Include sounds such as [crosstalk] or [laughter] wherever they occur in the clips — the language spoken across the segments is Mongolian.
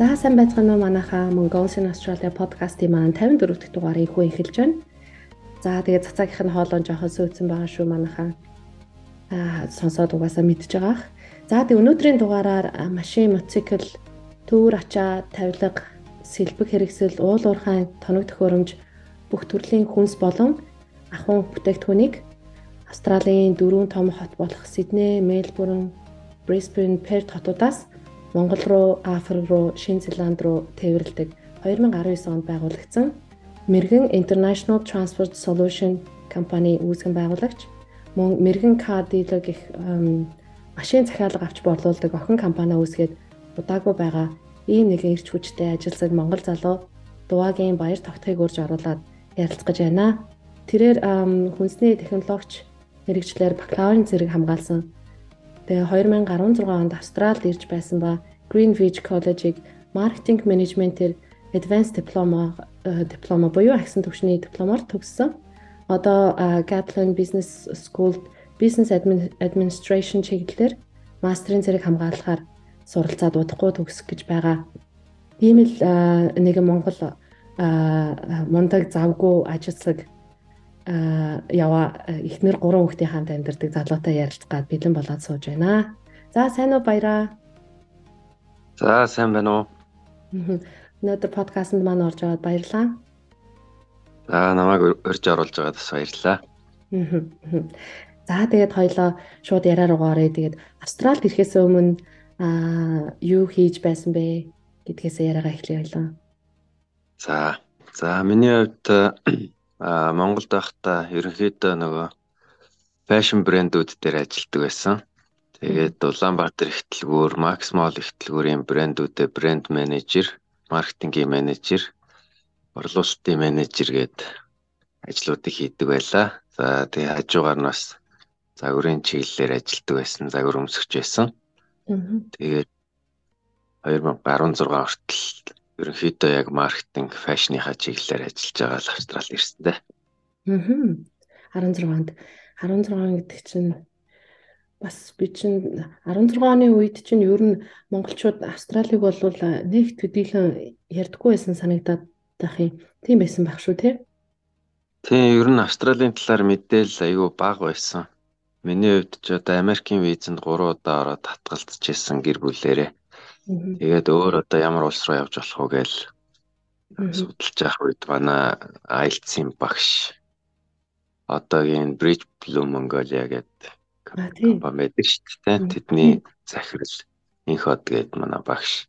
За сайн байцгаана уу манайхаа Mongolian in Australia подкастын маань 54 дахь дугаарыг хөө эхэлж байна. За тэгээд цацаагийнх нь хоолой жоохон сүйцэн байгаа шүү манайхаа. Аа сонсоод угаасаа мэдж байгаах. За тэгээд өнөөдрийн дугаараар машин, мотоцикл, төвөр ачаа, тавилга, сэлбэг хэрэгсэл, уул уурхайн, тоног төхөөрөмж бүх төрлийн хүнс болон ахуйн бүтээгдэхүүнийг Австралийн дөрвөн том хот болох Сидней, Мельбурн, Brisbane, Perth хотуудаас Монгол руу, Африк руу, Шинэ Зеланд руу тээвэрлэдэг 2019 онд байгуулагдсан Мэргэн International Transport Solution компани үүсгэн байгуулагч мөн Мэргэн Dealer гэх машин захиалга авч борлуулдаг охин компани үүсгээд удаагүй байгаа ийм нэгэн эрч хүчтэй ажилсаг Монгол залуу Дуваагийн баяр тогтхыг урьж оруулаад ярилцгаж байна. Тэрээр хүнсний технологич мэрэгчлэр бакалаврын зэрэг хамгаалсан. Тэгээ 2016 онд Австралид ирж байсан ба Greenwich College-ийг маркетинг менежментээр Advanced Diploma э, диплома буюу агсан түвшний дипломоор төгссөн. Одоо Kaplan Business School Business Administration чиглэлээр мастрын зэрэг хамгаалахаар суралцаад удахгүй төгсөх гэж байгаа. Ийм л нэгэн Монгол мундаг завгүй ажилсаг яваа эхнэр гурван хүүхдийн хамт амьдардаг залуутай ярилцах гад бэлэн болоод сууж байна. За сайн уу баяраа. За сайн байна уу. Өнөөдөр подкастт маань орж аваад баярлалаа. За намайг урьж оруулж байгаад бас баярлалаа. За тэгээд хоёлоо шууд яриа руу оръё. Тэгээд Австралид ирэхээс өмнө аа юу хийж байсан бэ гэдгээс яриагаа эхлэе хоёлоо. За. За миний хувьд Монголд байхдаа ерөнхийдөө нөгөө фэшн брэндүүд дээр ажилладаг байсан. Тэгээд Улаанбаатар ихтлгүүр, Max Mall ихтлгүүрийн брэндүүдээ брэнд менежер, маркетингийн менежер, борлуулалтын менежер гээд ажлуудыг хийдэг байлаа. За тэгээ хажуугаар нь бас загварын чиглэлээр ажилладаг байсан, загвар өмсгч байсан. Тэгээд 2016 хүртэл ерөнхийдөө яг маркетинг, фэшныхаа чиглэлээр ажиллаж байгаа л Австрали ирсэн дээ. Аа. 16-нд 16 гэдэг чинь бас би чинь 16 оны үед чинь ер нь монголчууд Австралиг бол нэг төдийлөн ярьдаггүй байсан санагдаад байх юм. Тийм байсан байх шүү тий. Тийм ер нь Австралийн талаар мэдээлэл аюу бага байсан. Миний хувьд ч одоо Америкийн визэнд 3 удаа ороод татгалзчихсан гэр бүлээрээ. Тэгээд өөр одоо ямар улс руу явж болох вэ гээл судалж явах үед манай IELTS-ийн багш одоогийн Bridge Blue Mongolia гэдэг компани байдаг шүү дээ. Тэдний захирал инход гээд манай багш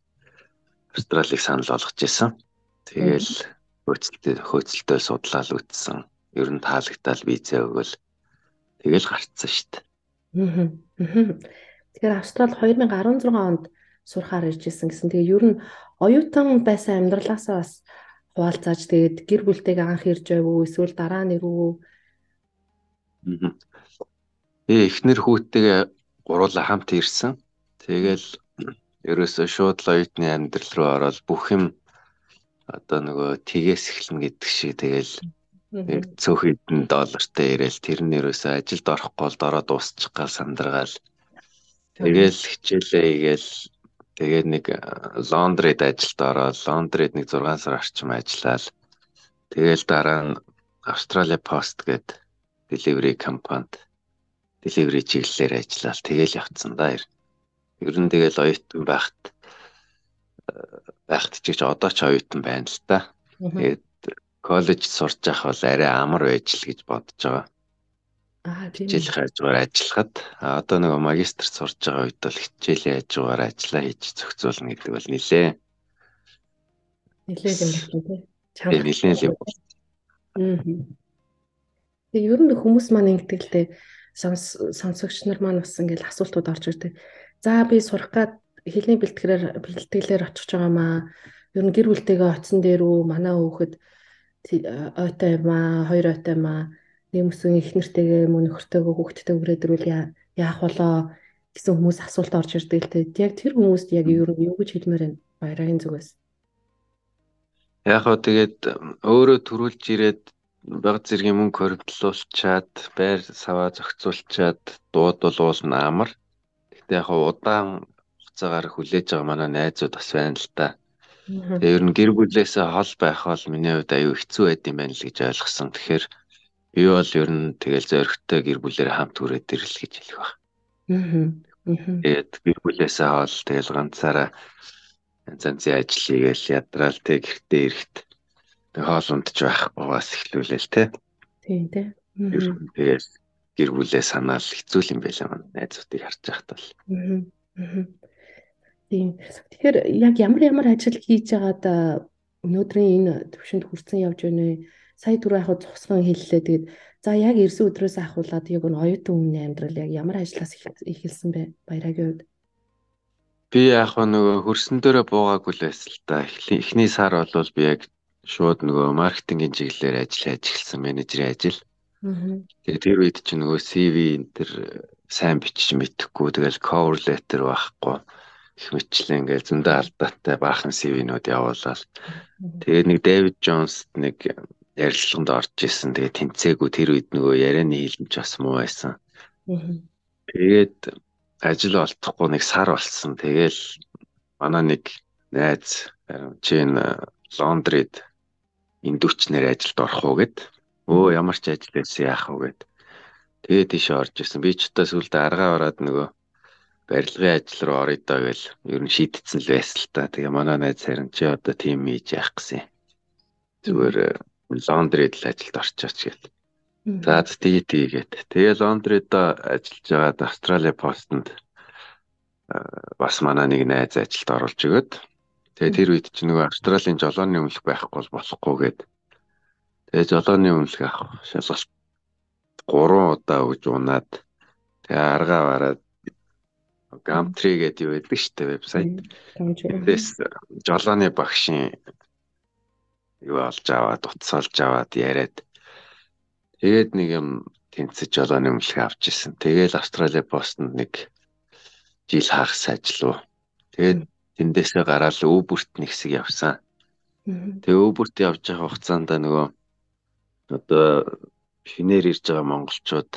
Австралиг санал болгож исэн. Тэгэл хөөцөлтөд хөөцөлтөө судлаад үтсэн. Ер нь таалагдтал визээ өгөөл тэгэл гарцсан шүү дээ. Тэгэхээр Австрал 2016 онд сурахаар ирж исэн гэсэн. Тэгээ ер нь оюутан байсан амьдралаасаа бас хуваалцааж тэгээд гэр бүлтэйгээ анх ирж байвуу эсвэл дараа нэрвүү. Ээ эхнэр хүүтэйгээ гуруула хамт ирсэн. Тэгэл ерөөсөө шууд л оюутны амьдрал руу ороод бүх юм одоо нөгөө тгээс эхэлнэ гэдэг шиг тэгэл нэг цөөх хэдэн доллартай ирээл тэр нь ерөөсөө ажилд орохгүй бол дороо дуусчих гал сандаргаал тэгэл хичээлээ игээл Тэгээд нэг лондрид ажилд ороод лондрид нэг 6 сар орчим ажиллаад тэгэл дараа нь Австраlia Post гээд delivery компанид delivery чиглэлээр ажиллаад тэгэл явцсан да. Ер нь тэгэл оюутан байхад байхад ч гэж одоо ч оюутан байна л да. Тэгээд коллеж сурч явах бол арай амар байж л гэж бодож байгаа. Аа тийм. Хичээл хажуугаар ажиллахад одоо нэг магистр сурж байгаа үед бол хичээлийн хажуугаар ажиллаа хийж зохицуулна гэдэг бол нилээ. Нилээ юм байна тий. Чанга нилээ юм. Аа. Тэгээ ер нь хүмүүс маань ингэдэг л дээ сонсогч нар маань бас ингээл асуултууд орж ирдэг. За би сурах гад хэлний бэлтгэрээр бэлтгэлээр очих байгаа маа. Ер нь гэр бүлтэйгээ оцсон дээр үү манай хүүхэд ойтой юм аа, хоёр ойтой юм аа нэг мөсөн их нэртэйгээ мөн нөхөртөөгөө хүүхдтэйгээ үрээд ирвэл яах болоо гэсэн хүмүүс асуулт орж ирдэг л дээ. Яг тэр хүмүүст яг юу юу гэж хэлмээр байна баярын зүгээс. Яг хоо тэгээд өөрөө төрүүлж ирээд баг зэргийн мөнгө хоригдлуулчаад байр саваа зохицуулчаад дуудуулуул амар. Гэтэ яг удаан хугацаагаар хүлээж байгаа манай найзууд бас байна л да. Тэгээ ер нь гэр бүлээсээ хол байх бол миний хувьд аюу хэцүү байд юм байна л гэж ойлгосон. Тэгэхээр би бол ер нь тэгэл зөрөгтэй гэр бүлээр хамт хүрээд ирэл гэж хэлэх баг. Аа. Тэгээд гэр бүлээсээ хол тэгэл ганцаараа янз янзын ажил хийгээл ядраал тэг гэртээ ирэхт тэг хоолундч байхгүйгаас эхлүүлээл те. Тийм те. Тэгээд гэр бүлээ санаал хэцүү юм байлаа маань найзуудыг харж байхад бол. Аа. Тийм. Тэгэхээр яг ямар ямар ажил хийж байгаад өнөөдрийн энэ төвшөнд хүрсэн явж байна вэ? Сая түрүү яг зогсгон хэллээ. Тэгээд за яг эрсэн өдрөөс ахуулаад яг н оюутан хүний амьдрал яг ямар ажлаас эхэлсэн бэ? Баярагийн үед. Би яг нөгөө хөрсөн дээрээ буугаагүй л байсан л та. Эхний сар бол би яг шууд нөгөө маркетингийн чиглэлээр ажил хийж эхэлсэн менежерийн ажил. Тэгээд тэр үед чи нөгөө CV энэ төр сайн бичиж мэдэхгүй тэгэл cover letter байхгүй их мэтлээ ингээл зөндөө алдаатай баахан CV-нүүд явуулаад тэгээд нэг Дэвид Джонс нэг ярилцлаганд орж исэн. Тэгээд тэнцээгүй тэр үед нөгөө ярианы хэлмж бас муу байсан. Тэгээд ажил олдохгүй нэг сар болсон. Тэгээл манай нэг найз чинь лондрид индүүчнэр ажилд орох уу гэд. Өө ямар ч ажил байсан яах вэ гэд. Тэгээд тийш орж исэн. Би ч одоо сүлдө аргаа ороод нөгөө барилгын ажил руу орё доо гэл ер нь шийдтсэн л байсан л та. Тэгээ манай найз харин чи одоо тим хийж яах гэсэн. Зүгээр лондрид л ажилд орчооч гэл. За тэгээ тийгээд. Тэгээ лондрид ажиллаж байгаад Австрали постонд бас манай нэг найз ажилд оруулж өгöd. Тэгээ тэр үед чи нөгөө Австралийн жолооны өмнөх байхгүй бол болохгүй гээд. Тэгээ жолооны өмнөх авах шалгалт 3 удаа өгж унаад тэгээ аргаа бараад Gumtree гэдэг юу байдаг шүү дээ вебсайт. Тэс жолооны багшийн юу олж аваад утсалж аваад яриад тэгээд нэг юм тэнцэж жолооны өмнөх авч исэн. Тэгээд Австрали постонд нэг жил хагас ажил уу. Тэгээд тэндээсээ гараад Uber-т нэг хэсэг явсан. Тэгээ Uber-т явж байгаа хугацаанд нөгөө одоо шинээр ирж байгаа монголчууд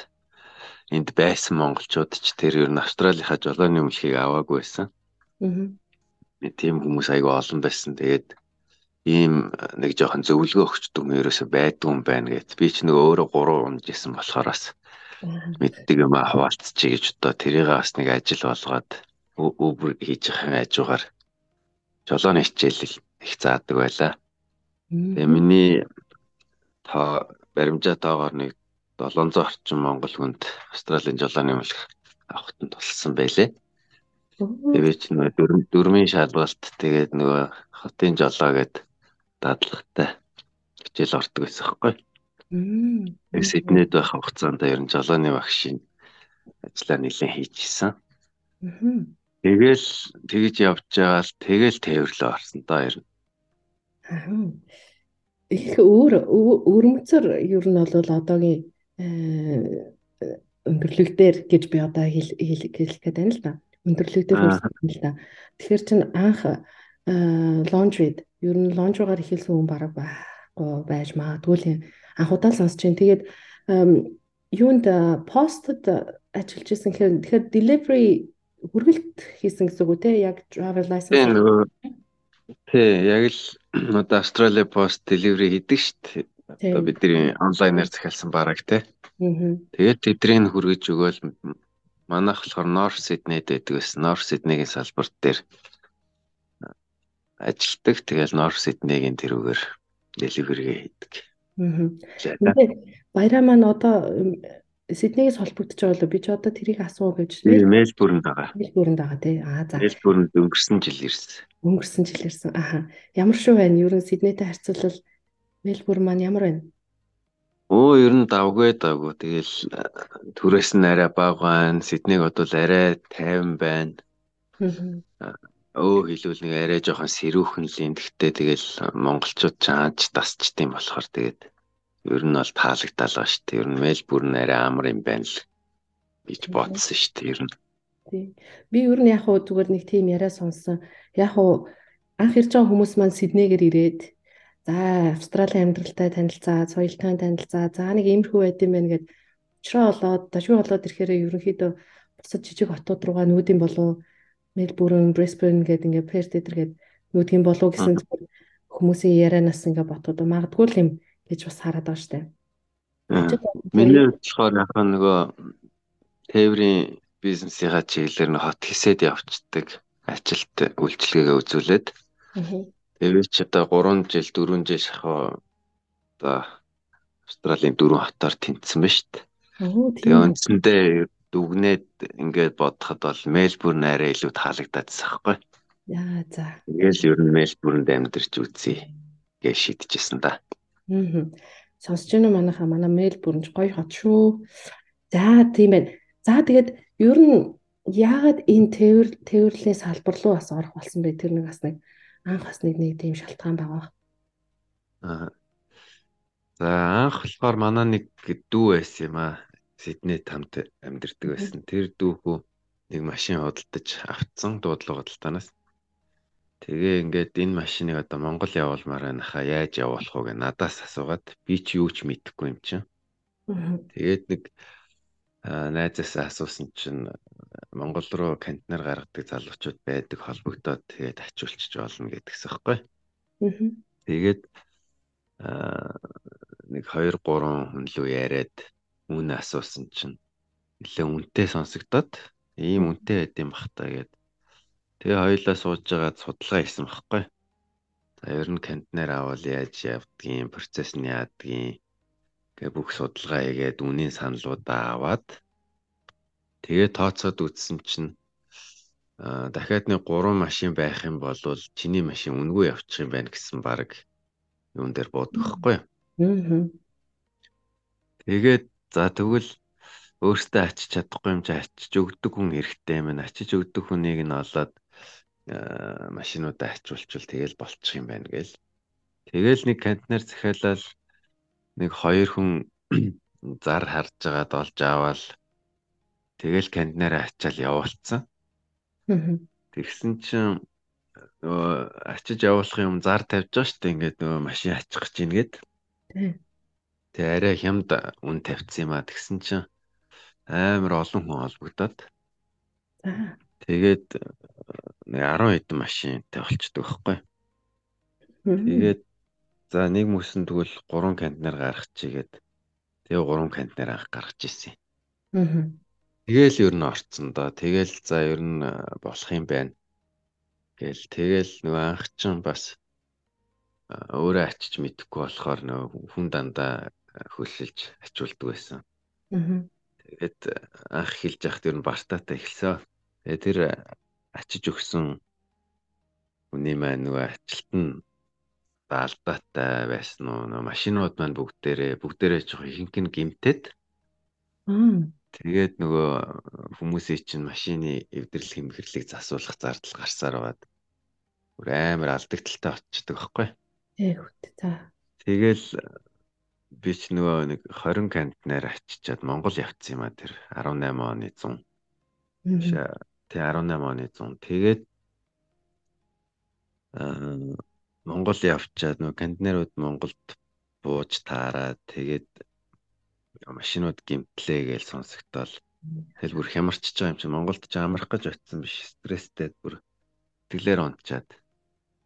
энд байсан монголчууд ч тэр ер нь Австралийнхаа жолооны өмнөхийг аваагүй байсан. Аа. Тийм хүмүүс айгүй олон байсан. Тэгээд ийм нэг жоохон зөвлөгөө өгч дүм ерөөсө байдгүй юм байна гэд. Би ч нэг өөрөө гурван унж исэн болохоор бас мэддэг юм аа хуваалцчих гэж одоо тэрийг бас нэг ажил болгоод өвөр хийж байгаа хажуугаар жолооны хичээл их заадаг байлаа. Тэгээ миний та баримжаа тоогоор нэг 700 орчим монгол хүнд Австралийн жолооны мөлх авахт нь тулсан байлээ. Тэгээ чи нөгөө дөрмийн шалгалт тэгээд нөгөө хотын жолоо гэд дадлагтай хичээл ортог байсан байхгүй. Тэгээ Сиднейд байх хугацаанд ер нь жолооны багшийн ажлаа нэлээд хийчихсэн. Тэгэл тэгж явж байгаа л тэгэл тээвэрлээ орсон доо ер нь. их өөр өрмөцөр ер нь бол одоогийн Э, өндөрлөгдөр гэж би одоо хэлэх гээд байна л да. Өндөрлөгдөр хэлсэн л да. Тэгэхээр чин анх laundry ер нь laundry-гаар ихэлсэн хүн бараг байхгүй байж магадгүй л анхудаа сонсч чинь тэгээд юунд постод ажиллаж исэн гэхээр тэгэхээр delivery хүргэлт хийсэн гэсэн үг үү те яг travel license Тий, яг л одоо Australia Post delivery хийдэг дээ. Одоо бидний онлайнаар захиалсан бараг тий. Тэгээд тэднийг хүргэж өгөөл манайх болохоор North Sydney-д байдаг гэсэн. North Sydney-гийн салбар дээр ажилтдаг. Тэгэл North Sydney-гийн тэрүүгээр delivery хийдэг. Баяраа маань одоо Сиднейгээс холбогдож байгаа л би ч одоо тэрийг асуу гэж Мельбурнд байгаа. Мельбурнд байгаа тий. Аа за. Мельбурнд өнгөрсөн жил ирсэн. Өнгөрсөн жил ирсэн. Аха. Ямар шүү байна? Ер нь Сиднейтэй харьцуулбал Мельбурн маань ямар байна? Өө ер нь давгүй давгүй. Тэгэл түрээс нь арай бага байна. Сиднейг бодвол арай тайван байна. Өө хэлвэл нэг арай жоохон сэрүүхэн л юм. Гэхдээ тэгэл монголчууд чаач тасчт юм болохоор тэгээд ер нь бол таалагдал байгаа шүү дээ. Ер нь Мельбурн арай амар юм байна л гэж бодсон шүү дээ. Ер нь. Тий. Би ер нь яг хуу зүгээр нэг тийм яриа сонсон. Яг хуу анх ирж байгаа хүмүүс маань Сиднейгэр ирээд За Австралийн амьдралтай танилцаа, соёлтой танилцаа. За нэг иймэрхүү байд юм байна гэд очроо болоод, дашгүй болоод ирэхээр ерөнхийдөө бусад жижиг хотууд руугаа нүүдийн болов Мельбурн, Бrisbane гэдэг ингээ Perth эдэр гээд юу тийм болов гэсэн хүмүүсийн ярианаас ингээ ботоод магадгүй л юм гэж бас хараад байгаа штэ. Миний болохоор яг нөгөө тээврийн бизнесийнхаа чиглэлээр нь хот хэсэд явцдаг ажилт үйлчлэгээ үзүүлээд. Тэгээд ч одоо 3 жил 4 жил шахаа одоо Австралийн дөрвөн хотоор тэнцсэн ба штт. Тэгээ үндсэндээ дүгнээд ингээд бодоход бол Мельбурн арай илүү таалагдаад байхгүй. Яа за. Тэгэл ер нь Мельбурнд амьдарч үзье гэж шийдчихсэн да. Аа. Сонсож байна манайха манай Мельбурн гоё хот шүү. За тийм байна. За тэгээд ер нь яагаад энэ тээвэр тээвэрлэлийн салбар руу бас орох болсон бэ? Тэр нэг бас нэг анх бас нэг нэг тийм шалтгаан байгаа. Аа За анх болохоор манай нэг дүү байсан юм аа. Сиднейд хамт амьдардаг байсан. Тэр дүүхүү нэг машин худалдаж авцсан дуудлага худалдаанаас. Тэгээ ингээд энэ машиныг одоо Монгол явуулмаар байна хаа яаж явуулах вэ гэ надаас асуугаад би ч юу ч мэдэхгүй юм чинь. Тэгээд нэг найзаасаа асуусан чинь Монгол руу контейнер гаргадаг залуучууд байдаг холбогдоод тэгээд ачуулчих болно гэдгсэн хэвхэв. Тэгээд нэг 2 3 хүн лөө яриад үнэ асуусан чинь нэлээ үнэтэй сонсогдоод ийм үнэтэй байд юм бах та гэд. Тэгээ хоёулаа сууж байгаа судалгаа хийсэн багхгүй. За ер нь контейнер авал яаж явдгийг, процесс нь яадгийг гэ бүх судалгаа хийгээд үнийн саналуудаа аваад тэгээ тооцоод үзсэн чинь а дахиад нэг 3 машин байх юм бол чиний машин үнгүй явчих юм байна гэсэн баг юун дээр буудах байхгүй. Аа. Тэгээд за тэгвэл өөртөө ачиж чадахгүй юм чи ачиж өгдөг хүн хэрэгтэй юм. Ачиж өгдөг хүнийг нь олоод машинуудаа ачуулчвал тэгэл болчих юм байна гээл. Тэгэл нэг контейнер захиалал нэг хоёр хүн [clears throat] зар харж байгаад олж аваад тэгэл контейнераа ачаал явуулсан. Тэгсэн чинь нөгөө ачиж явуулах юм зар тавьж байгаа шүү дээ. Ингээд нөгөө машин ачих гэж ийн Тэгээ арай хямд үн тавьчихсан юм а тэгсэн чинь амар олон хүн холбогдоод. Тэгээд нэг 10 хэдэн машинтай болчдөг байхгүй. Тэгээд за нэг мөсөн тэгвэл 3 контейнер гаргах чигээд тэгээ 3 контейнер анх гаргаж ирсэн. Тэгээл ер нь орцсон доо. Тэгээл за ер нь болох юм байна Гэл тэгэл нөгөө анх чинь бас өөрөө ачиж мэдэхгүй болохоор нөгөө хүн дандаа хөллөж ачуулдаг байсан. Тэгээд анх хэлж яхад ер нь бартаатай эхэлсэн. Тэгээд тэр ачиж өгсөн хүний маань нөгөө ачлалт нь алдаатай байсан уу нөгөө машинууд маань бүгдээрээ бүгдээрээ жоох ихэнх нь гимтээд Тэгээд нөгөө хүмүүсийн чинь машины эвдрэл хэмхэрлийг засуулах зардал гарсаар байгаад бүр амар алдагдaltaй очдөг байхгүй. Тэг үт за. Тэгэл би ч нөгөө нэг 20 контейнер ачичаад Монгол явцсан юм а тэр 18 оны 100. Тэг 18 оны 100. Тэгээд аа Монгол явчаад нөгөө контейнерууд Монголд бууж таараад тэгээд машинууд гимтлээ гэж сонсогдоод тэгэл бүр хямарчж байгаа юм чи Монголд ч амрах гэж очисон биш стресстэй бүр тэглэр онцаад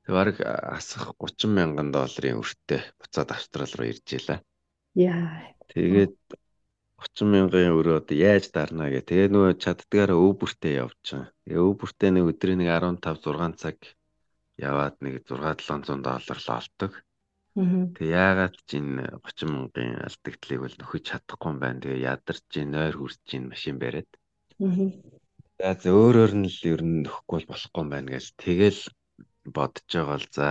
тэг баг асах 30 мянган долларын өртөө буцаад Австрал руу ирж илаа. Яа. Тэгээд 30 мянган өрөө одоо яаж дарна гэ. Тэгээ нөгөө чаддгаараа өвбөртөө явчихсан. Тэгээ өвбөртөө нэг өдрийн нэг 15 6 цаг яваад нэг 6 700 доллар л олдог. Тэг яагаад ч энэ 30 мянган алдагдлыг бол нөхөж чадахгүй юм байна. Тэгээ ядарч нойр хүрч машин бариад. За за өөрөөр нь л ер нь нөхгүй бол болохгүй юм байна гэж тэгэл бодож байгаа л за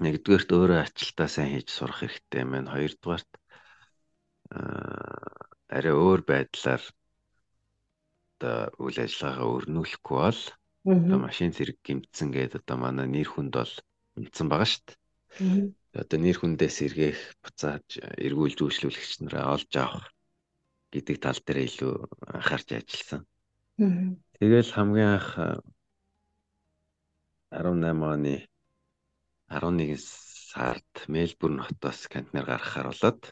нэгдүгээрт өөрөө ачлалтаа сайн хийж сурах хэрэгтэй юм байна. Хоёрдугаарт аа арай өөр байдлаар одоо үйл ажиллагаагаа өрнүүлэхгүй бол одоо машин зэрэг гимтсэн гэдэг одоо манай нэр хүнд бол унтсан байгаа шүү дээ. Одоо нэр хүндээс эргээх буцааж эргүүлж үйлчлүүлэгч нараа олж авах гэдэг тал дээр илүү анхаарч ажилласан. Тэгэл хамгийн анх 18 оны 11 сард Мельбурн хотоос контейнер гаргахаар болоод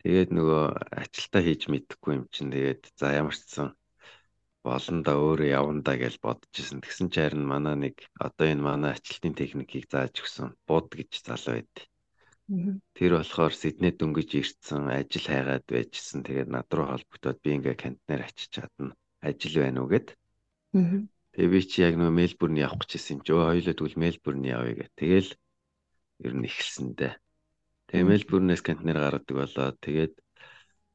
тэгээд нөгөө ажилтаа хийж мэдэхгүй юм чинь тэгээд за ямар ч сан болно да өөрөө явна да гэж бодож исэн. Тэгсэн чинь харин манай нэг одоо энэ манай ачлалтын техникийг зааж өгсөн бууд гэж залуу байд. Тэр болохоор Сиднейд дөнгөж ирсэн, ажил хайгаад байжсэн. Тэгээд над руу холбогдоод би ингээ кантнаар очиж чадна. Ажил байна уу гэд. Тэгээ би чи яг нөө Мельбурн явах гэжсэн чи өө хоёулаа тэгвэл Мельбурн явъя гэх. Тэгэл ер нь эхэлсэндээ. Тэгээ Мельбурнээс кантнаар гаргадаг болоо. Тэгээд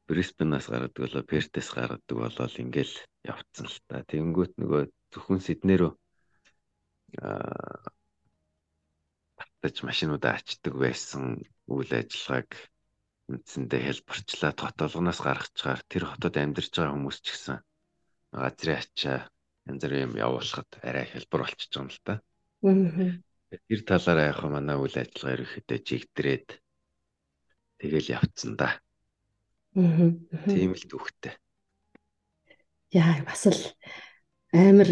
Брисбенаас гаргадаг болоо, Пертес гаргадаг болоо ингээл явцсан л та. Тэнгүүт нөгөө зөвхөн Сидней рүү аа татаж машинуудаа ачдаг байсан үйл ажиллагааг үндсэндээ хэлбэрчлээ хотолгоноос гаргачаар тэр хотод амьдарч байгаа хүмүүс ч гэсэн газрын ачаа янз бүрийн юм явуулахад арай хэлбэр болчихж байгаа юм л та. Тэр талаараа яг манай үйл ажиллагаа ерөөхдөө жигдрээд тэгэл явцсан да. Тийм л төвхтэй. Яа бас л амар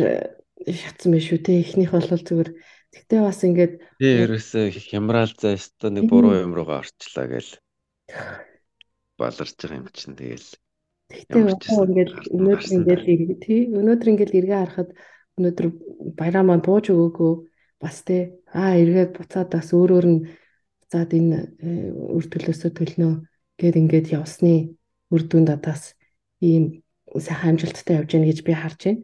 шатсан байх шүү те. Эхнийх бол зүгээр Тэгтээ бас ингээд тий ерөөсөө хямраал заастаа нэг буруу юм руугаа орчлаа гээл баларч байгаа юм чинь тэгэл Тэгтээ ингээд өнөөдөр ингээд тий өнөөдөр ингээд эргээ харахад өнөөдөр баяраа маань бууж өгөөгүй бас тий аа эргээд буцаад бас өөр өөр нь буцаад энэ э, үр төлөөсөө төлнө гэд ингээд явсны үр дүнд адаас ийм сайхан амжилттай явж гэнэ гэж би харж байна.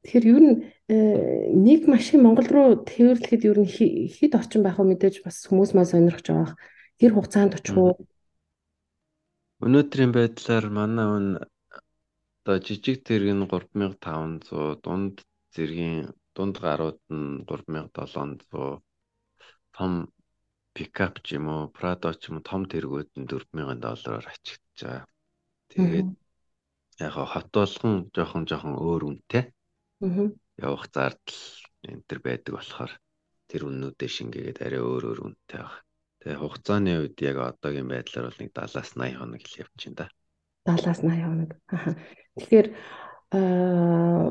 Тэгэхээр ер нь э, нэг машин Монгол руу тээвэрлэхэд ер нь хэд орчин байх вэ мэдээж бас хүмүүс маань сонирхож байгаа. Тэр хугацаанд очих уу? Өнөөдрийн байдлаар манай хүн одоо жижиг зэрэг нь 3500, дунд зэргийн дунд гарууд нь 3700, том пикап ч юм уу, Прадо ч юм уу том тэргүүд нь 4000 доллараар ачигдж байгаа. Тэгээд яг хот болгон жоохон жоохон өөр үнэтэй явах зардал энэ төр байдаг болохоор тэр үннүүдээ шингээгээд арай өөр өөр үнэтэй баг. Тэгээ хугацааны үед яг одоогийн байдлаар бол нэг 70-аас 80 хоног л явчихин да. 70-аас 80 хоног. Тэгэхээр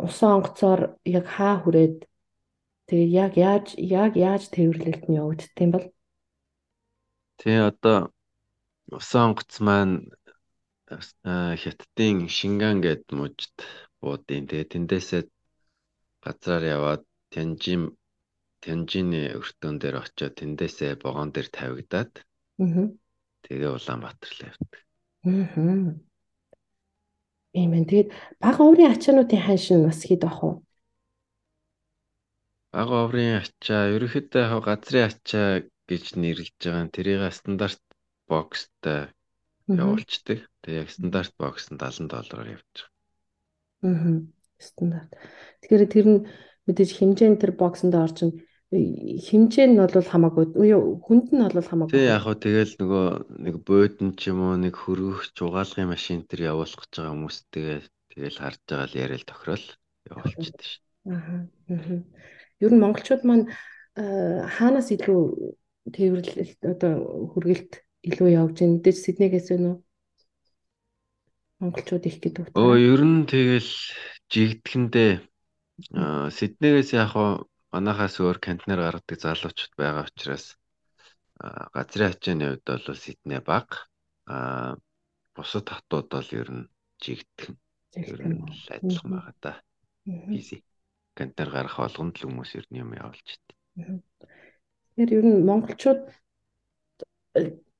усан онгоцоор яг хаа хүрээд тэгээ яг яаж яг яаж тээвэрлэлт нь явагддаг юм бол Тэгээ одоо усан онгоц маань хятадын Шинган гэд мужид буудын. Тэгээ тэндээсээ газраар яваад Тянжин Тянжины өртөөн дээр очиод тэндээсээ вагон дээр тавигдаад аа тэгээ Улаанбаатар л явдаг. Аа. Тийм ээ. Тэгээд бага оврын ачаануудын ханшин бас хэд ах вэ? Бага оврын ачаа ерөөхдөө яг газрын ачаа гэж нэрлэж байгаа нь тэрийг стандарт бокстай явуулцдаг. Тэгээ яг стандарт бокс нь 70 доллараар явж байгаа. Аа стандарт. Тэгэхээр тэр нь мэдээж хэмжээ нь тэр боксонд орчин хэмжээ нь бол хамаагүй хүнд нь бол хамаагүй. Тий яг хөө тэгэл нөгөө нэг буудан ч юм уу нэг хөргөх жугаалгын машин тэр явуулах гэж байгаа хүмүүстэйгээ тэгэл харж байгаа л яриад тохирол явуулчихдаг шин. Аа. Ер нь монголчууд маань хаанаас илүү тээвэрлэл одоо хүргэлт илүү явж байна. Мэдээж Сиднейгээс уу? Монголчууд их гэдэг. Өө ер нь тэгэл жигдэхэндээ Сиднейгээс яг хаа манахаас өөр кантнер гаргадаг залуучууд байгаа учраас газрын ачааны хувьд бол Сидней баг. Аа бусад хотууд бол ер нь жигдэх ер нь адилхан байгаа да. Бизи. Кантнер гарах болгонд л хүмүүс ер нь юм явуулж байна. Тэгэхээр ер нь монголчууд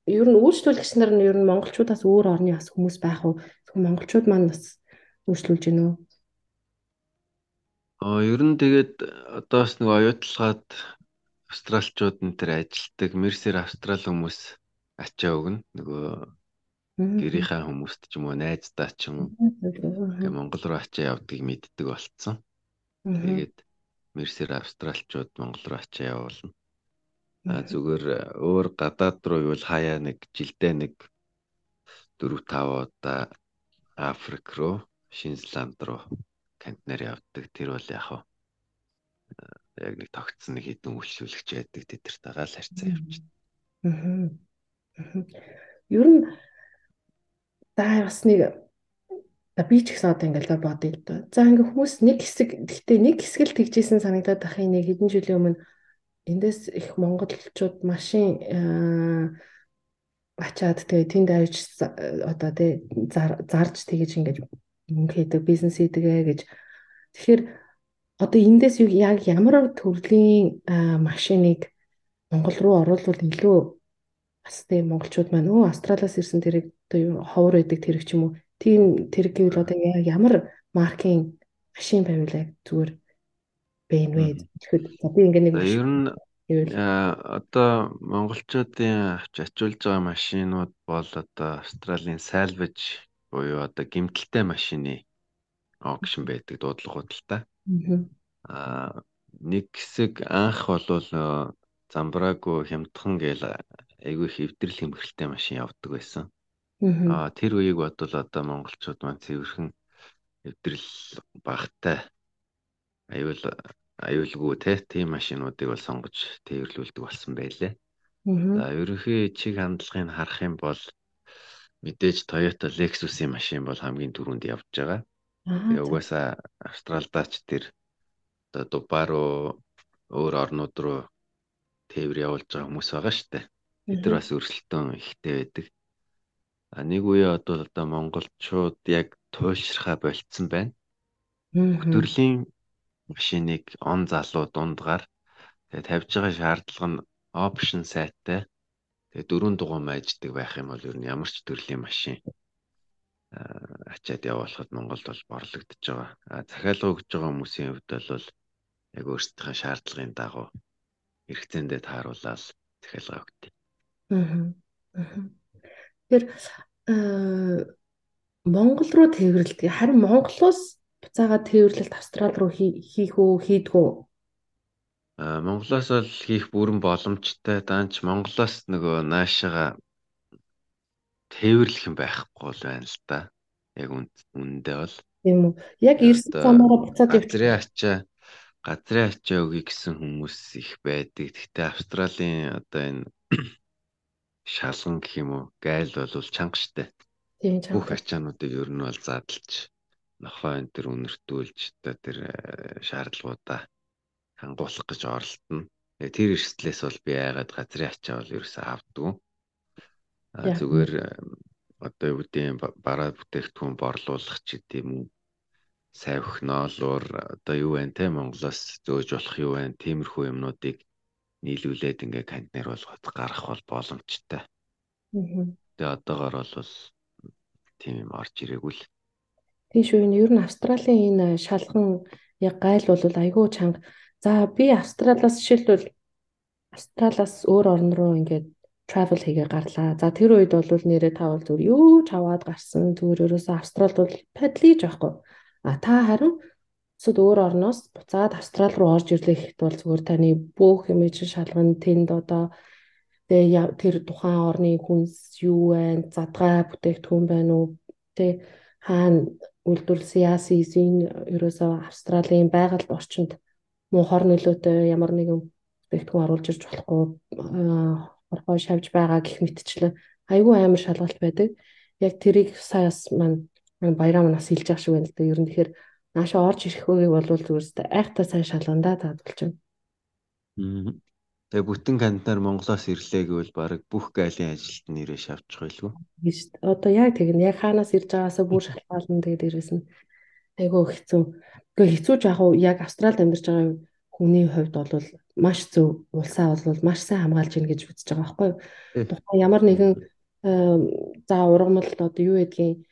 ер нь үйлчлүүлэгч нар нь ер нь монголчуудаас өөр орны бас хүмүүс байх уу? Зөвхөн монголчууд маань бас үйлчлүүлж гинэ үү? Аа ер нь тэгээд одоос нэг оюутлагаад австралчууд энэ төр ажилтдаг Мерсер австрал хүмүүс ачаа өгнө. Нөгөө гэрийнхаа хүмүүст ч юм уу найздаа ч юм уу Монгол руу ачаа явдгийг мэддэг болцсон. Тэгээд Мерсер австралчууд Монгол руу ачаа явуулна. Зүгээр өөр гадаад руу юу хаяа нэг жилдээ нэг 4 5 удаа Африк руу, Шинзланд руу кантнаар явдаг. Тэр бол яг хаа яг нэг тогтсон нэг хідэн үйлчлүүлэгч байдаг тэдэртэйгээ л харьцаа явчихна. Аа. Ер нь даа бас нэг би ч гэсэн одоо ингээл бодъё л доо. За ингээ хүмүүс нэг хэсэг гэхдээ нэг хэсэг л тэгжсэн санагдаад ахын нэг хэдэн жилийн өмнө эндээс их монголчууд машин ачаад тэгээ тэнд авч одоо тэ зарж тэгэж ингэж мөнгө хийдэг бизнес хийдэг гэж. Тэгэхээр одоо эндээс юу яг ямар төрлийн машиныг Монгол руу оруулвал илүү бас тийм монголчууд маань өө Австралиас ирсэн тэрэг одоо ховор байдаг тэрэг ч юм уу тийм тэрэг гэвэл одоо яг ямар маркийн машин байвал яг зүгээр байна вэ гэхэд за би ингээ нэг ер нь одоо монголчуудын авч ачуулж байгаа машинууд бол одоо Австралийн salvage буюу одоо гимтэлтэй машины auction байдаг дуудлагууд л та. Аа нэг хэсэг анх болвол замбраагүй хямдхан гээл айгүй хэвдрэл хэмхрэлтэй машин явдаг байсан. Аа тэр үеийг бодвол одоо монголчууд маань цэвэрхэн хэвдрэл багтай аюул аюулгүй те тийм машинуудыг бол сонгож тээвэрлүүлдэг болсон байлээ. За ерөнхий чиг хандлагыг харах юм бол мэдээж Toyota Lexus-ийн машин бол хамгийн түрүүнд явж байгаа. Тэгээ угаасаа Австралдаач тэр одоо Дубай руу өөр орнууд руу тээвэр явуулж байгаа хүмүүс байгаа шүү дээ. Бид нар бас өрсөлдөөн ихтэй байдаг. А нэг үе одоо одоо монголчууд яг туйлшрахаа болцсон байна. Төрлийн машиныг он залуу дундгаар тэгээ тавьж байгаа шаардлага нь option сайттай тэгээ дөрөв дугуй майждаг байх юм бол ер нь ямар ч төрлийн машин ачаад явуулахад Монголд бол борлогдож байгаа. А захиалга өгж байгаа хүмүүсийн хувьд бол яг өөрсдийнхээ шаардлагын дагуу хэрэгцээндээ тааруулаад захиалга өгдөг. Аа. Тэгэхээр Монгол руу тээвэрлэдэг. Харин Монголоос буцаага тээвэрлэлт Австрал руу хийх үү, хийдгүү? Аа Монголоос бол хийх бүрэн боломжтой. Даанч Монголоос нөгөө наашаага тээвэрлэх юм байхгүй бол байна л да. Яг үнэндээ бол. Тийм үү. Яг ирсэн замаараа буцаад явчих. Газрын ачаа газрын ачаа өгье гэсэн хүмүүс их байдаг. Гэхдээ Австралийн одоо энэ [clears throat] шалган гэх юм уу гайл бол чанга штэ. Тийм чанга. Бүх ачаануудыг ер нь бол задлж нохоо энэ төр үнэртүүлж одоо тэр э, шаардлагуудаа хангуулах гэж оролдоно. Тэр эрсдлээс бол би яагаад газрын ачаа бол ерөөсөө авдгүй зүгээр одоо юу гэдэг бараа бүтээгдэхүүн борлуулах ч гэдэм үү савих ноолуур одоо юу вэ те Монголоос зөөж болох юу вэ тиймэрхүү юмнуудыг нийлүүлээд ингээ контейнер болгоод гаргах бол боломжтой. Тэгээ одоогоор бол тийм юм орж ирээгүй л. Тийм шүү. Ер нь Австралийн энэ шалган яг гайл бол айгүй чанга. За би Австралиас жишээлбэл Австралиас өөр орн руу ингээд travel хийгээ гарлаа. За тэр үед бол нэрээ тавал зүгээр юу ч аваад гарсан. Зүгээр ерөөсөө Австралид бол падлиж байхгүй. А та харин Цэд өөр орноос буцаад Австрал руу орж ирлэх бол зүгээр таны бүх имиж шалган тэнд одоо тэгээ тэр тухайн орны хүнс юу байна, задгай бүтээгдэхүүн байна уу, тэ хаана үйлдвэрлэсэн яасан эзэн ерөөсөө Австралийн байгаль орчинд муу хор нөлөөтэй ямар нэгэн бүтээгдэхүүн оруулж ирж болохгүй орхоо шавж байгаа гэх мэтчлэн айгүй амар шалгалт байдаг. Яг тэрийг саяас маань баяраа манаас хэлж явах шиг байна л да. Ер нь тэгэхээр наашаа орж ирэх үеийг бол зүгээрстэй айхтаа сайн шалгандаа таадулж байна. Тэгээ бүтэн кандидаар Монголоос ирлээ гэвэл баг бүх гайлын ажилд нэрээ шавчих байлгүй. Биш. Одоо яг тэгнэ. Яг хаанаас ирж байгаасаа бүр шалтгаална тэгээд дээрэс нь айгүй хэцүү. Гэхдээ хэцүү жаах уу яг Австралид амьдарч байгаа хүний хувьд бол маш зөв улсаа бол маш сайн хамгаалж ийн гэж үзэж байгаа байхгүй юу. Тухайн ямар нэгэн за ургамал одоо юу гэдгийг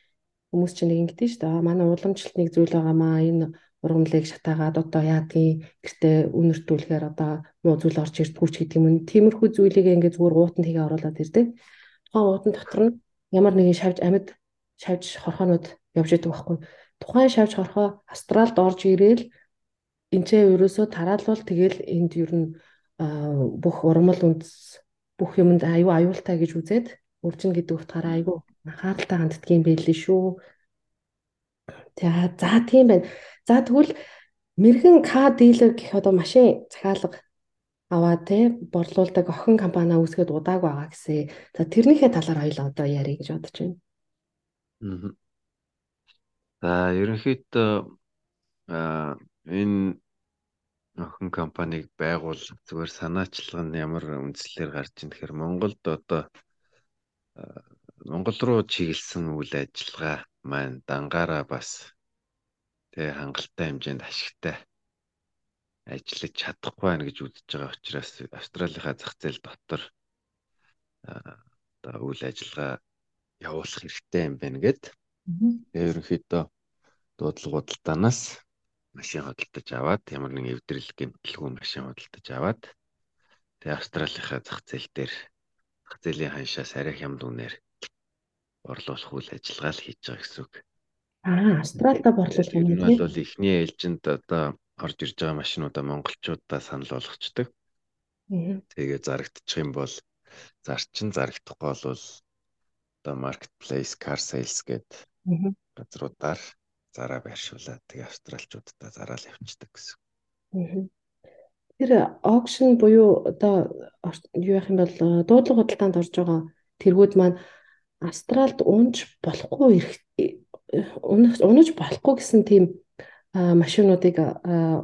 хүмүүс чинь нэг ингэдэж шүү дээ. Манай уламжлалт нэг зүйл байгаамаа энэ ургамлыг шатаагаад одоо яадгийн гэртээ үнэртүүлэхээр одоо муу зүйл орж ирдгүү ч гэдэг юм. Тиймэрхүү зүйлийг ингээд зүгээр уутанд хийгээ оруулаад ирдэг. Тухайн уутан дотор нь ямар нэгэн шавж амьд шавж хорхоонууд явж идэг байхгүй. Тухайн шавж хорхоо Австралд орж ирээл Энчээ ерөөсөө тараалвал тэгэл энд ер нь бүх урмал үндэс бүх юмд аюу аюултай гэж үзээд үржин гэдэг утгаараа аюу анхааралтай ханддгийн байлээ шүү. За за тийм байна. За тэгвэл мэрэгэн кар дилер гэх одоо машин захиалга аваад те борлуулдаг охин компани үүсгээд удааг байгаа гэсэн. За тэрнийхээ талаар хоёул одоо ярих гэж бодож байна. За ерөнхийдөө энэ охин компанийг байгуул зүгээр санаачлал нь ямар үндслээр гарч ийн тэгэхээр Монголд одоо Монгол руу чиглэсэн үйл ажиллагаа маань дангаараа бас тэгээ хангалттай хэмжээнд ашигтай ажиллаж чадахгүй байна гэж үзэж байгаа учраас Австралийнхаа зах зээл дотор одоо үйл ажиллагаа явуулах хэрэгтэй юм байна гэд. Тэгээ ерөнхийдөө дуудлага худалдаанаас машин худалдаж аваад ямар нэг эвдрэл гэмтэлгүй машин худалдаж аваад тэгээ Австралийнхаа зах зээл дээр зах зээлийн ханшаас арай хямд үнээр борлуулах үйл ажиллагаа л хийж байгаа гэсэн үг. Аа, Австралда борлуулах юм тийм. Энэ бол эхний ээлжинд одоо орж ирж байгаа машинуудаа монголчуудаа санал болгочдөг. Тэгээ зарагдчих юм бол зарчин зарагдахгүй бол одоо marketplace car sales гэдэг газруудаар зараа байршуулаад тэгээ австралчуудаа зараал явчихдаг гэсэн. Тэр auction буюу одоо юу яах юм бол дуудлага худалдаанд орж байгаа тэргүүд маань Австралд унж болохгүй унаж болохгүй гэсэн тийм машинуудыг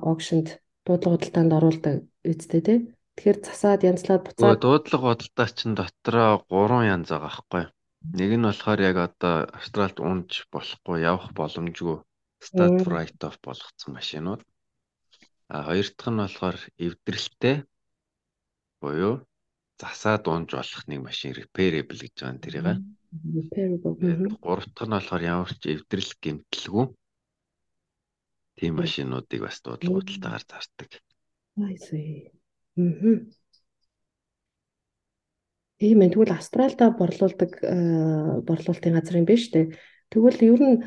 auctionд дуудлага худалдаанд оруулдаг үсттэй тий. Тэгэхээр засаад янзлаад буцаад дуудлага худалдаа чинь дотроо 3 янз байгаа байхгүй. Нэг нь болохоор яг одоо Австралид унж болохгүй явах боломжгүй start write off болгоцсон машинууд. А хоёр дахь нь болохоор эвдрэлтэй буюу засаад унж болох нэг машин repairable гэж байгаа нь тэрийг. Repairable. Гурав дахь нь болохоор ямар ч эвдрэл гэмтэлгүй тийм машинуудыг бас дуудлага худалдаагаар зардаг. I see. Мм. Тийм ээ тэгвэл Австралда борлуулдаг борлуулалтын газар юм биш үү? Тэгвэл ер нь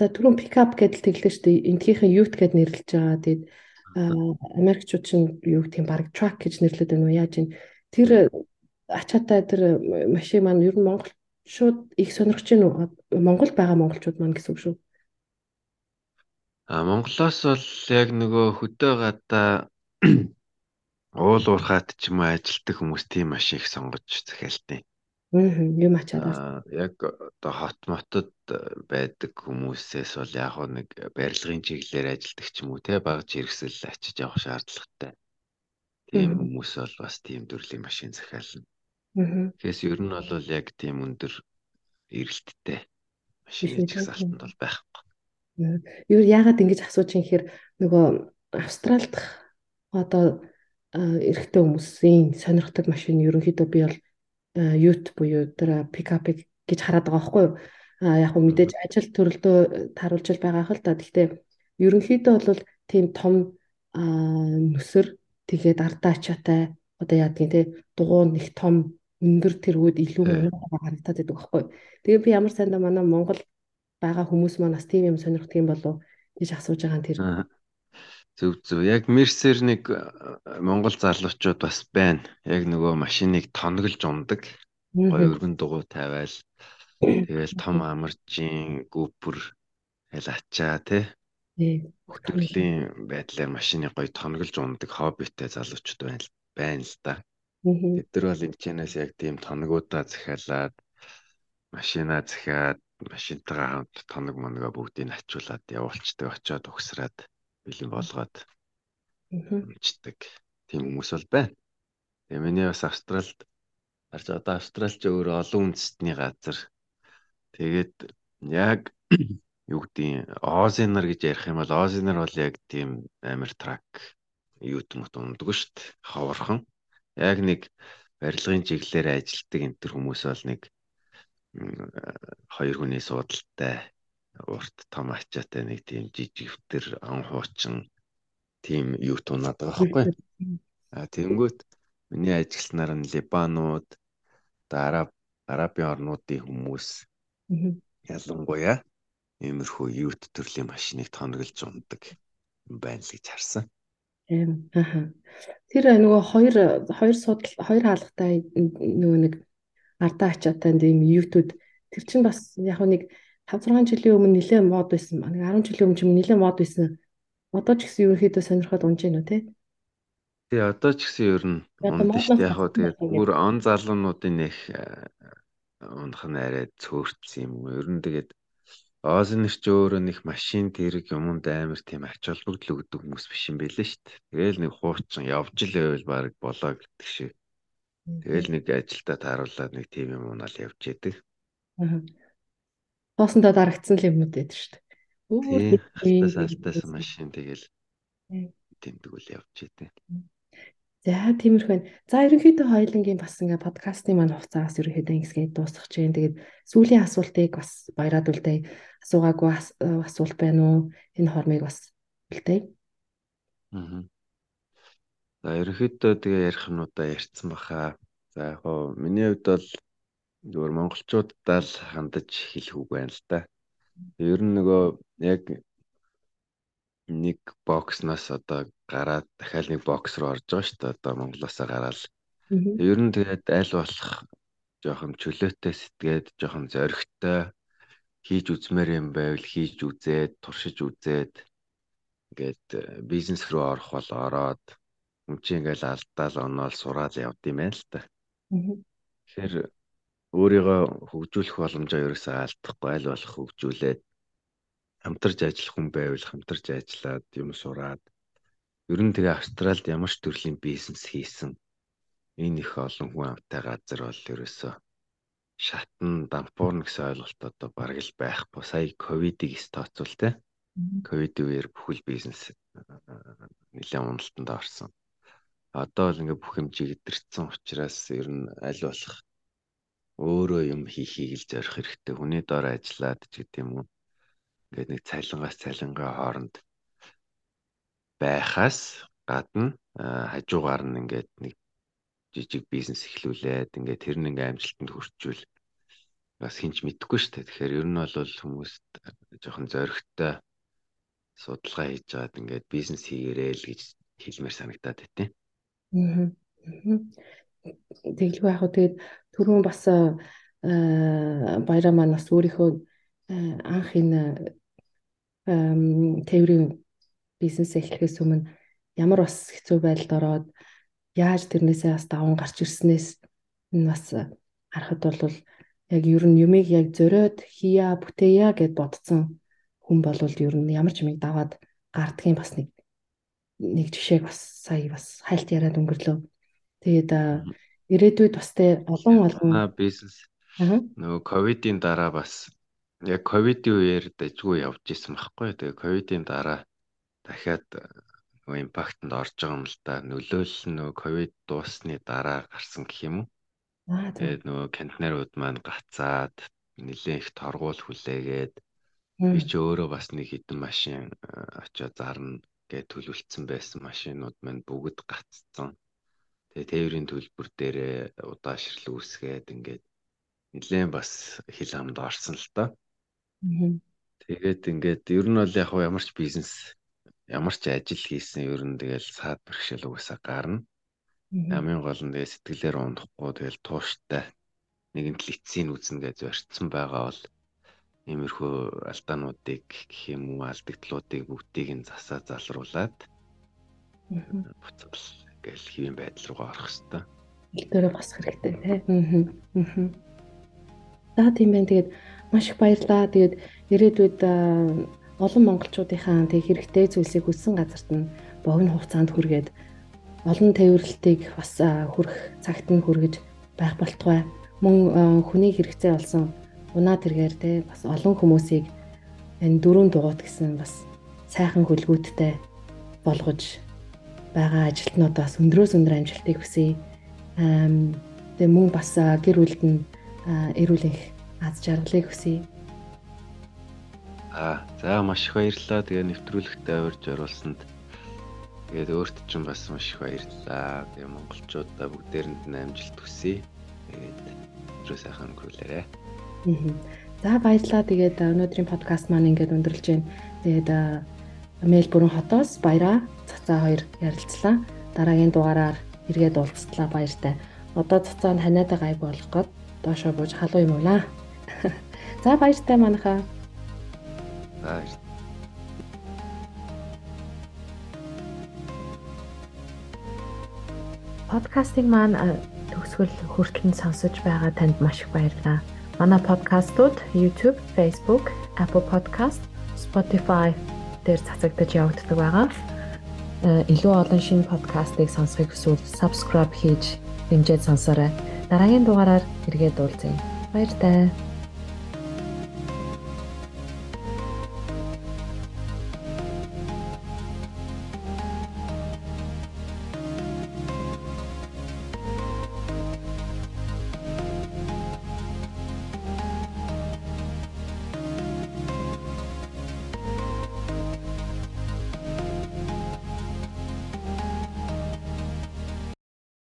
За түрүүн пикап гэдэл тэглэж штэ энтхийнхэн ют гэд нэрлэж байгаа. Тэгээд Америкчууд чинь юу гэх юм баг truck гэж нэрлэдэг уу? Яаж юм? Тэр ачаатай тэр машин маань ер нь Монгол шууд их сонирхож байна уу? Монгол байгаа монголчууд маань гэсэн үг шүү. А Монголоос бол яг нөгөө хөдөө гадаа [clears throat] уул уурхаад ч юм уу ажилтдаг хүмүүс тийм машин их сонгож захиалтай. Аа юм ачаад. Яг одоо хот мотод байдаг хүмүүсээс бол яг нэг барилгын чиглэлээр ажилладаг ч юм уу те багж хэрэгсэл очиж явах шаардлагатай. Тийм хүмүүс бол бас тийм төрлийн машин захиална. Тэгээс ер нь бол яг тийм өндөр эрэлттэй машин жагсаалтанд бол байхгүй. Ер яагаад ингэж асууж юм хэр нөгөө Австралид одоо эрэгтэй хүмүүсийн сонирхдаг машин ерөнхийдөө би бол ют буюу тэр пикапыг гэж хараад байгаа байхгүй юу. А яг хөө мэдээж ажил төрөлдөө таруулж байгаа хэл та. Гэхдээ ерөнхийдөө бол тийм том нүсэр тэгээд ардаа ачаатай одоо яадгийн те дугуун нэг том өндөр тэргүүд илүү харагдаад байдаг байхгүй. Тэгээ би ямар сайндаа манай Монгол байгаа хүмүүс маань бас тийм юм сонирхдаг юм болов гэж асууж байгаа нь тэр. Зөв зөв. Яг Мерсер нэг Монгол залуучууд бас байна. Яг нөгөө машиныг тоноглож ундаг. Гоё өргөн дугуй тавиал. Тэгэл том амаржийн гүпэр хэл ачаа тий. Хөтөлбөрийн байдлаар машиныг гоё тоноглож ундаг хоббитэй залуучууд байна байна л да. Тэд нар бол энэ чэнэс яг тийм тоногуудаа захиалаад машинаа захиад машинтайгаа хамт тоног моногоо бүгдийг ачуулаад явуулцдаг очиод угсраад бэлэн болгоод унцдаг тийм хүмүүс бол байна. Тэгээ миний бас Австралид харж одоо Австралч өөрөө олон үндэстний газар. Тэгээд яг [clears throat] юу гэдгийг Озинер гэж ярих юм бол Озинер бол яг тийм амир трак юу гэмт унддаг шүү дээ. Ховорхон. Яг нэг барилгын чиглэлээр ажилладаг энэ төр хүмүүс бол нэг хоёр хүний суудалтай урт том ачаатай нэг тийм жижигвтер ан хуучин тийм юу тунаад байгаа байхгүй. А тэгэнгүүт миний ажилтнаар нь Либанууд, араб арабын орнуудын хүмүүс ялангуяа иймэрхүү юут төрлийн машиныг тоноглож ундаг байна л гэж харсан. Тийм. Тэр нөгөө хоёр хоёр судал хоёр хаалгатай нөгөө нэг ардаа ачаатай тийм юутууд тэр чинь бас яг нэг 5 6 жилийн өмнө нэлээд мод байсан. Нэг 10 жилийн өмнө юм нэлээд мод байсан. Одоо ч гэсэн ерөнхийдөө сонирхоод унж байна уу те? Тий, одоо ч гэсэн ер нь шүү дээ. Яг хоо тэгээд бүр он залуунуудын нэг э, унах нь арай цөөрцсөн юм. Ер нь тэгээд Озын ч өөрөө нэг машин тэрэг юмд амар тийм ач холбогдол өгдөг хүмүүс биш юм байлээ шүү дээ. Тэгээл нэг хуучин явж л байвал баг болоо гэдэг шиг. Тэгээл нэг ажилдаа тааруулаад нэг тийм юм унаал явж яадаг. Хоосондоо дарагдсан л юмнууд байдаг шүү дээ. тий алтаас алтаас машин тэгэл тэмдгүүл явж идэв. За тиймэрхүү байна. За ерөнхийдөө хоёлынгийн бас ингээ подкастын маань хугацаас ерөнхийдөө ингэсгээ дуусгах чинь. Тэгээд сүүлийн асуултыг бас баяраад үлдээ. Асуугаагүй асуулт байна уу? Энэ хормыг бас үлдээ. Аа. За ерөнхийдөө тэгээ ярих юмудаа ярьсан баха. За яг хоо миний хувьд бол зөвөр монголчуудаа л хандаж хэлэх үг байна л да. Ер нь нөгөө яг нэг бокснаас одоо гараад дахиад нэг бокс руу орж байгаа шүү дээ. Одоо Монголоосоо гараад. Ер нь тэгээд аль болох жоохон чөлөөтэй сэтгээд жоохон зоригтой хийж үзмээр юм байвал хийж үзээд туршиж үзээд ингээд э, бизнес руу орох бол ороод юм чи ингээл алдаал оноол сураад явд юм байна л та. Тэгэхээр өөрийгөө хөгжүүлэх боломжоо ерөөсөө алдахгүй аль болох хөгжүүлээд хамтарч ажиллах хүн байвал хамтарч ажиллаад юм сураад ер нь тэгээ Австральд ямар ч төрлийн бизнес хийсэн энэ их олон хүн амтай газар бол ерөөсөө шатн дампуурна гэсэн ойлголт одоо бараг л байхгүй. Сая ковидыг стооцвол те. Ковид үеэр бүхэл бизнес нэлээд уналтанд орсон. Одоо бол ингээ бүх юм чигдэрсэн учраас ер нь аль болох өөрөө юм хийхийг л зорих хэрэгтэй. Хүний доор ажиллаад ч гэдэм юм ингээд нэг цалингаас цалингаа хооронд байхаас гадна хажуугаар нь ингээд нэг жижиг бизнес эхлүүлээд ингээд тэр нь ингээд амжилтанд хүрчүүл бас хинч мэдэхгүй шүү дээ. Тэгэхээр ер нь бол хүмүүст жоохон зоригтой судалгаа хийж жаад ингээд бизнес хийгээрэй л гэж хэлмээр санагдаад байт. Аа. Тэглгүй яг хөө тэгээд түрүүн бас баяраа маань бас өөрийнхөө анх энэ тээврийн бизнес эхлэхээс өмнө ямар бас хэцүү байдалд ороод яаж тэрнээсээ бас даван гарч ирснээс энэ бас харахад бол яг ер нь юмыг яг зөриод хийя бүтээя гэд бодсон хүн бол ер нь ямар ч юмыг даваад гардгийн бас нэг нэг жишээг бас сая бас хайлт яриад өнгөрлөө. Тэгээд ирээдүйд бас тэ олон олон бизнес. Нөгөө ковидын дараа бас яг ковидын үеэр дажгүй явж исэн байхгүй. Тэгээ ковидын дараа дахиад э, нөгөө импактэнд орж байгаа юм л да. Нөлөөлөл нь нөгөө ковид дуусны дараа гарсан гэх юм уу? Тэгээд нөгөө контейнерууд маань гацаад нэлээд их торгуул хүлээгээд би ч өөрөө бас нэг хідэн машин э, очиод зарна гэж төлөвлөсөн байсан машинууд маань бүгд гацсан. Тэгээ тээврийн төлбөр дээрээ удаашрал үүсгээд ингээд нэлээд бас хил хамд орсон л доо. Тэгээд ингээд ер нь бол яг ямар ч бизнес ямар ч ажил хийсэн ер нь тэгэл саад бэрхшээл угаасаа гарна. Хамгийн гол нь тэгээ сэтгэлээр унахгүй тэгэл тууштай нэгэн лицийн үзнэ гэж зорчсон байгаа бол иймэрхүү алдаануудыг гэх юм уу алдагдлуудыг бүгдийг нь засаа залруулад буцал ингээл хэвийн байдал руугаа орох хэвээр. Дөрөө босох хэрэгтэй тийм. Аа. За тийм байх. Тэгээд маш их баярлаа. Тэгээд ирээдүйд олон монголчуудынхаа тэг хэрэгтэй зүйлсийг хүссэн газарт нь богино хугацаанд хүргээд олон тээвэрлэлтийг бас хүрэх цагт нь хүргэж байх болтугай. Мөн хүний хэрэгцээ болсон унаа тэргээр те бас олон хүмүүсийг энэ дөрөв дугуйт гэсэн бас сайхан хөлгүүдтэй болгож байгаа ажилтнуудаас өндрөөс өндөр амжилтыг хүсье. Тэгээ мөн бас гэр бүлд нь эрүүл их аз жаргалыг хүсье. Аа, за маш их баярлалаа. Тэгээ нэвтрүүлэгтээ урьж оруулсанд. Тэгээд өөрт чинь бас маш их баярлалаа. Тэгээ монголчуудаа бүгдээрэнд нь амжилт хүсье. Тэгээд өдрөө сайхан өнгөрүүлээрэй. За баярлалаа. Тэгээд өнөөдрийн подкаст маань ингээд өндөрлж байна. Тэгээд Мельбурн хотоос баяраа цацаа хоёр ярилцлаа. Дараагийн дугаараар эргээд уулзтлаа баяртай. Одоо цацаа нь ханиатай гайг болох гээд доошоо бууж халуу юм уу наа. За баяртай манайхаа. Баяр. Подкастинг маань төгсгөл хүртэл сонсож байгаа танд маш их баярлалаа. Манай подкастууд YouTube, Facebook, Apple Podcast, Spotify дээр цацагдаж явагддаг байгаа. Илүү олон шинэ подкастыг сонсохыг хүсвэл subscribe хийж дэмжиж сонсоорой. Дараагийн дугаараар эргээд уулзъя. Баяр таа.